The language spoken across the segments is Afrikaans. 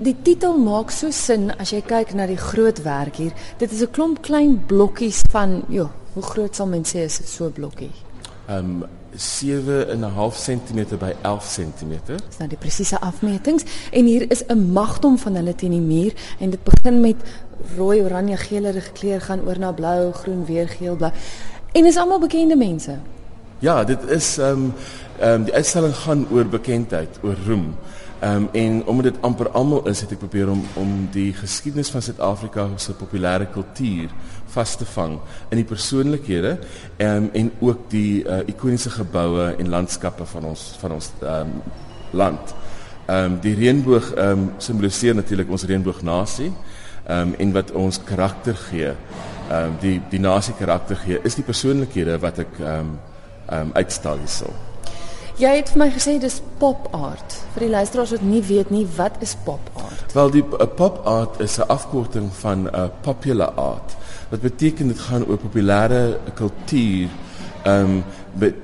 die titel maak so sin as jy kyk na die groot werk hier. Dit is 'n klomp klein blokkies van, ja, hoe groot sal mens sê is dit so 'n blokkie? Ehm um, 7.5 cm by 11 cm. Dis nou die presiese afmetings en hier is 'n magdom van hulle teen die muur en dit begin met rooi, oranje, geelerige kleur gaan oor na blou, groen, weer geel, blou. En is almal bekende mense. Ja, dit is ehm um, ehm um, die uitstalling gaan oor bekendheid, oor roem. Um, en omdat dit amper almal is, het ek probeer om om die geskiedenis van Suid-Afrika se populêre kultuur vas te vang in die persoonlikhede um, en ook die uh, ikoniese geboue en landskappe van ons van ons um, land. Ehm um, die reënboog ehm um, simboliseer natuurlik ons reënboognasie ehm um, en wat ons karakter gee. Ehm um, die die nasie karakter gee is die persoonlikhede wat ek ehm um, ehm um, uitstal hierso. Jy het vir my gesê dis pop art. Vir die luisteraars wat nie weet nie, wat is pop art? Wel die uh, pop art is 'n afkorting van 'n uh, popular art. Wat beteken dit gaan oor populêre kultuur. Ehm um,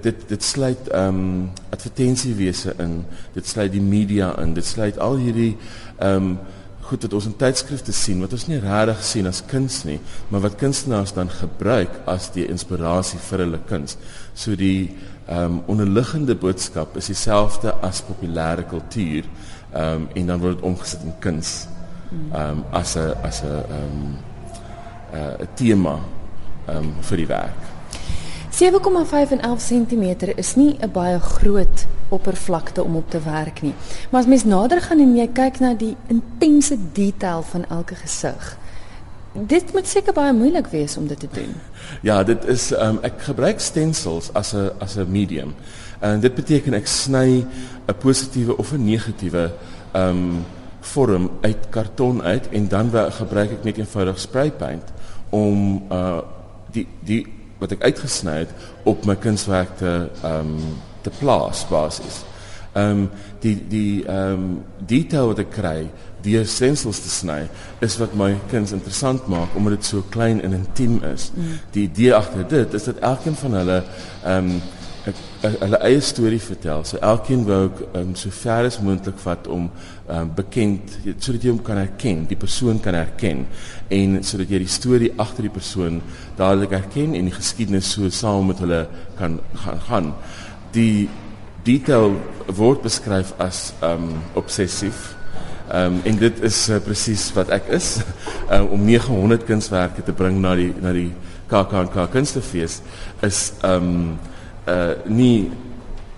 dit dit sluit ehm um, advertensiewese in. Dit sluit die media in. Dit sluit al hierdie ehm um, goed wat ons in tydskrifte sien wat ons nie regtig sien as kuns nie, maar wat kunstenaars dan gebruik as die inspirasie vir hulle kuns. So die ehm um, onderliggende boodskap is dieselfde as populêre kultuur. Ehm um, en dan word dit omgesit in kuns. Ehm um, as 'n as 'n ehm um, 'n uh, tema ehm um, vir die werk. 7,5 en 11 cm is nie 'n baie groot oppervlakte om op te werk nie. Maar as mens nader gaan en jy kyk na die intense detail van elke gesig, dit moet seker baie moeilik wees om dit te doen. Ja, dit is um, ek gebruik stencils as 'n as 'n medium. En dit beteken ek sny 'n positiewe of 'n negatiewe ehm um, vorm uit karton uit en dan gebruik ek net eenvoudig spray paint om uh die die wat ek uitgesny het op my kunswerk te ehm um, te plaas basies. Ehm um, die die ehm um, detail wat ek kry deur stencils te sny is wat my kinders interessant maak omdat dit so klein en intiem is. Mm. Die idee agter dit is dat elkeen van hulle ehm um, hulle eie storie vertel. So elkeen wou ook um, so ver as moontlik vat om um, bekend sodat jy hom kan herken, die persoon kan herken en sodat jy die storie agter die persoon dadelik herken en die geskiedenis so saam met hulle kan gaan gaan. Die detail word beskryf as um obsessief Ehm um, en dit is uh, presies wat ek is uh, om 900 kunswerke te bring na die na die KAKNK Kunstefees is ehm um, uh nie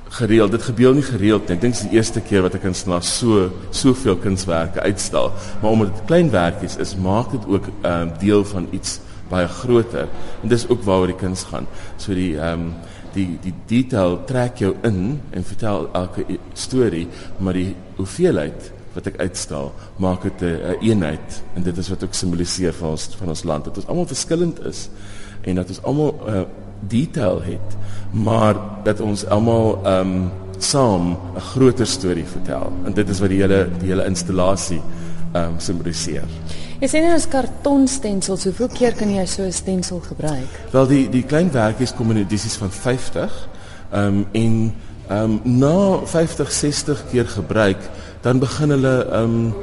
gereeld dit gebeur nie gereeld nie. Ek dink dit is die eerste keer wat 'n kunstenaar so soveel kunswerke uitstal. Maar omdat dit klein werkies is, maak dit ook ehm um, deel van iets baie groter. En dis ook waaroor die kuns gaan. So die ehm um, die die detail trek jou in en vertel elke storie, maar die hoeveelheid wat ek uitstal, maak dit 'n een eenheid en dit is wat ook simboliseer vir ons van ons land dat ons almal verskillend is en dat ons almal uh, detail het, maar dat ons almal ehm um, saam 'n groter storie vertel. En dit is wat die hele die hele installasie ehm um, simboliseer. Jy sê nou 'n kartonstensel, hoeveel keer kan jy so 'n stensel gebruik? Wel die die klein werkies kom in edisies van 50 ehm um, en ehm um, na 50 60 keer gebruik dan begin hulle ehm um,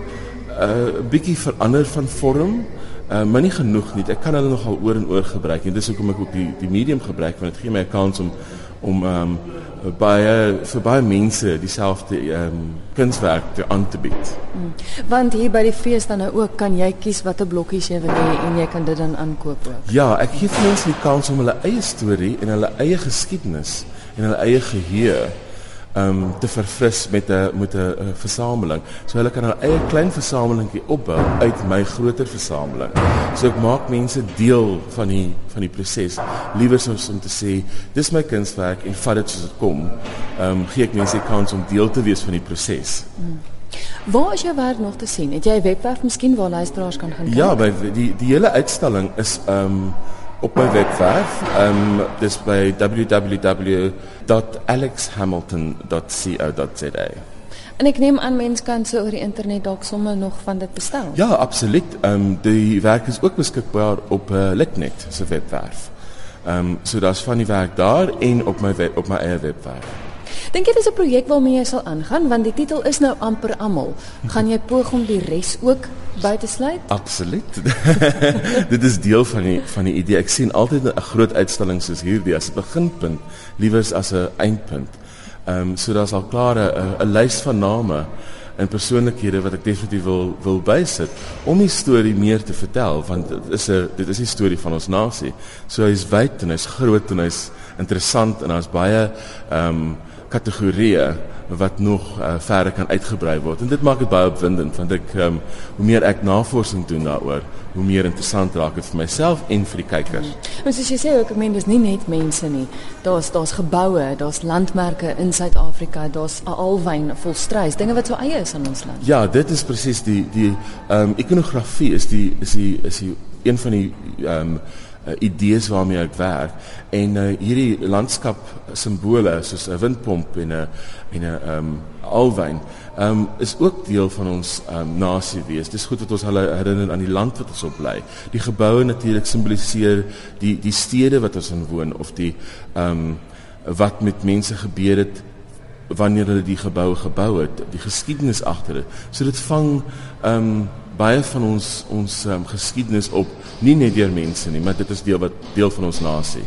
uh, bietjie verander van vorm. Uh, maar nie genoeg nie. Ek kan hulle nogal oor en oor gebruik en dis hoekom ek ook die die medium gebruik want dit gee my 'n kans om om ehm um, baie vir baie mense dieselfde ehm um, kunswerk te aan te bied. Hmm. Want hier by die fees dan nou ook kan jy kies watter blokkies jy wil hê en jy kan dit dan aankoop ook. Ja, ek gee mense die kans om hulle eie storie en hulle eie geskiedenis en hulle eie geheue um, te verfris met 'n met 'n versameling. So hulle kan hulle eie klein versamelingkie opbou uit my groter versameling. So ek maak mense deel van die van die proses. Liewer soos om te sê, dis my kunswerk en vat dit soos dit kom. Ehm um, gee ek mense die kans om deel te wees van die proses. Hmm. Waar is jou werk nog te sien? Het jy 'n webwerf miskien waar luisteraars kan gaan kyk? Ja, by die die hele uitstalling is ehm um, op my webwerf. Ehm um, dis by www.alexhamilton.co.za. En ek neem aan mense kan se oor die internet dalk sommer nog van dit bestel. Ja, absoluut. Ehm um, die werk is ook beskikbaar op uh, Litnet se webwerf. Ehm um, so daar's van die werk daar en op my web, op my eie webwerf. Dink jy dis 'n projek waarmee jy sal aangaan want die titel is nou amper almal. Gaan jy poog om die res ook by te sluit? Absoluut. dit is deel van die van die idee. Ek sien altyd 'n groot uitstalling soos hierdie as 'n beginpunt, liewers as 'n eindpunt. Ehm um, so daar's al klaar 'n lys van name en persoonlikhede wat ek definitief wil wil bysit om die storie meer te vertel want dit is 'n dit is die storie van ons nasie. So hy's wyd en hy's groot en hy's interessant en daar's baie ehm um, kategorieë wat nog uh, verder kan uitgebrei word. En dit maak dit baie opwindend want ek um, hoe meer ek navorsing doen daaroor, hoe meer interessant raak dit vir myself en vir die kykers. Maar soos jy sê ook, ek meen dis nie net mense nie. Daar's daar's geboue, daar's landmerke in Suid-Afrika, daar's alwyn vol struis, dinge wat so eie is aan ons land. Ja, dit is presies die die ehm um, ikonografie is die is die is die een van die ehm um, uh, idees waarmee ek werk en uh, hierdie landskap simbole soos 'n windpomp en 'n en 'n um, alwyn um, is ook deel van ons um, nasie wees. Dis goed dat ons hulle herinner aan die land wat ons op bly. Die geboue natuurlik simboliseer die die stede wat ons in woon of die um, wat met mense gebeur het wanneer hulle die gebou gebou het, die geskiedenis agter dit. So dit vang um, baie van ons ons um, geskiedenis op nie net deur mense nie, maar dit is deel wat deel van ons nasie.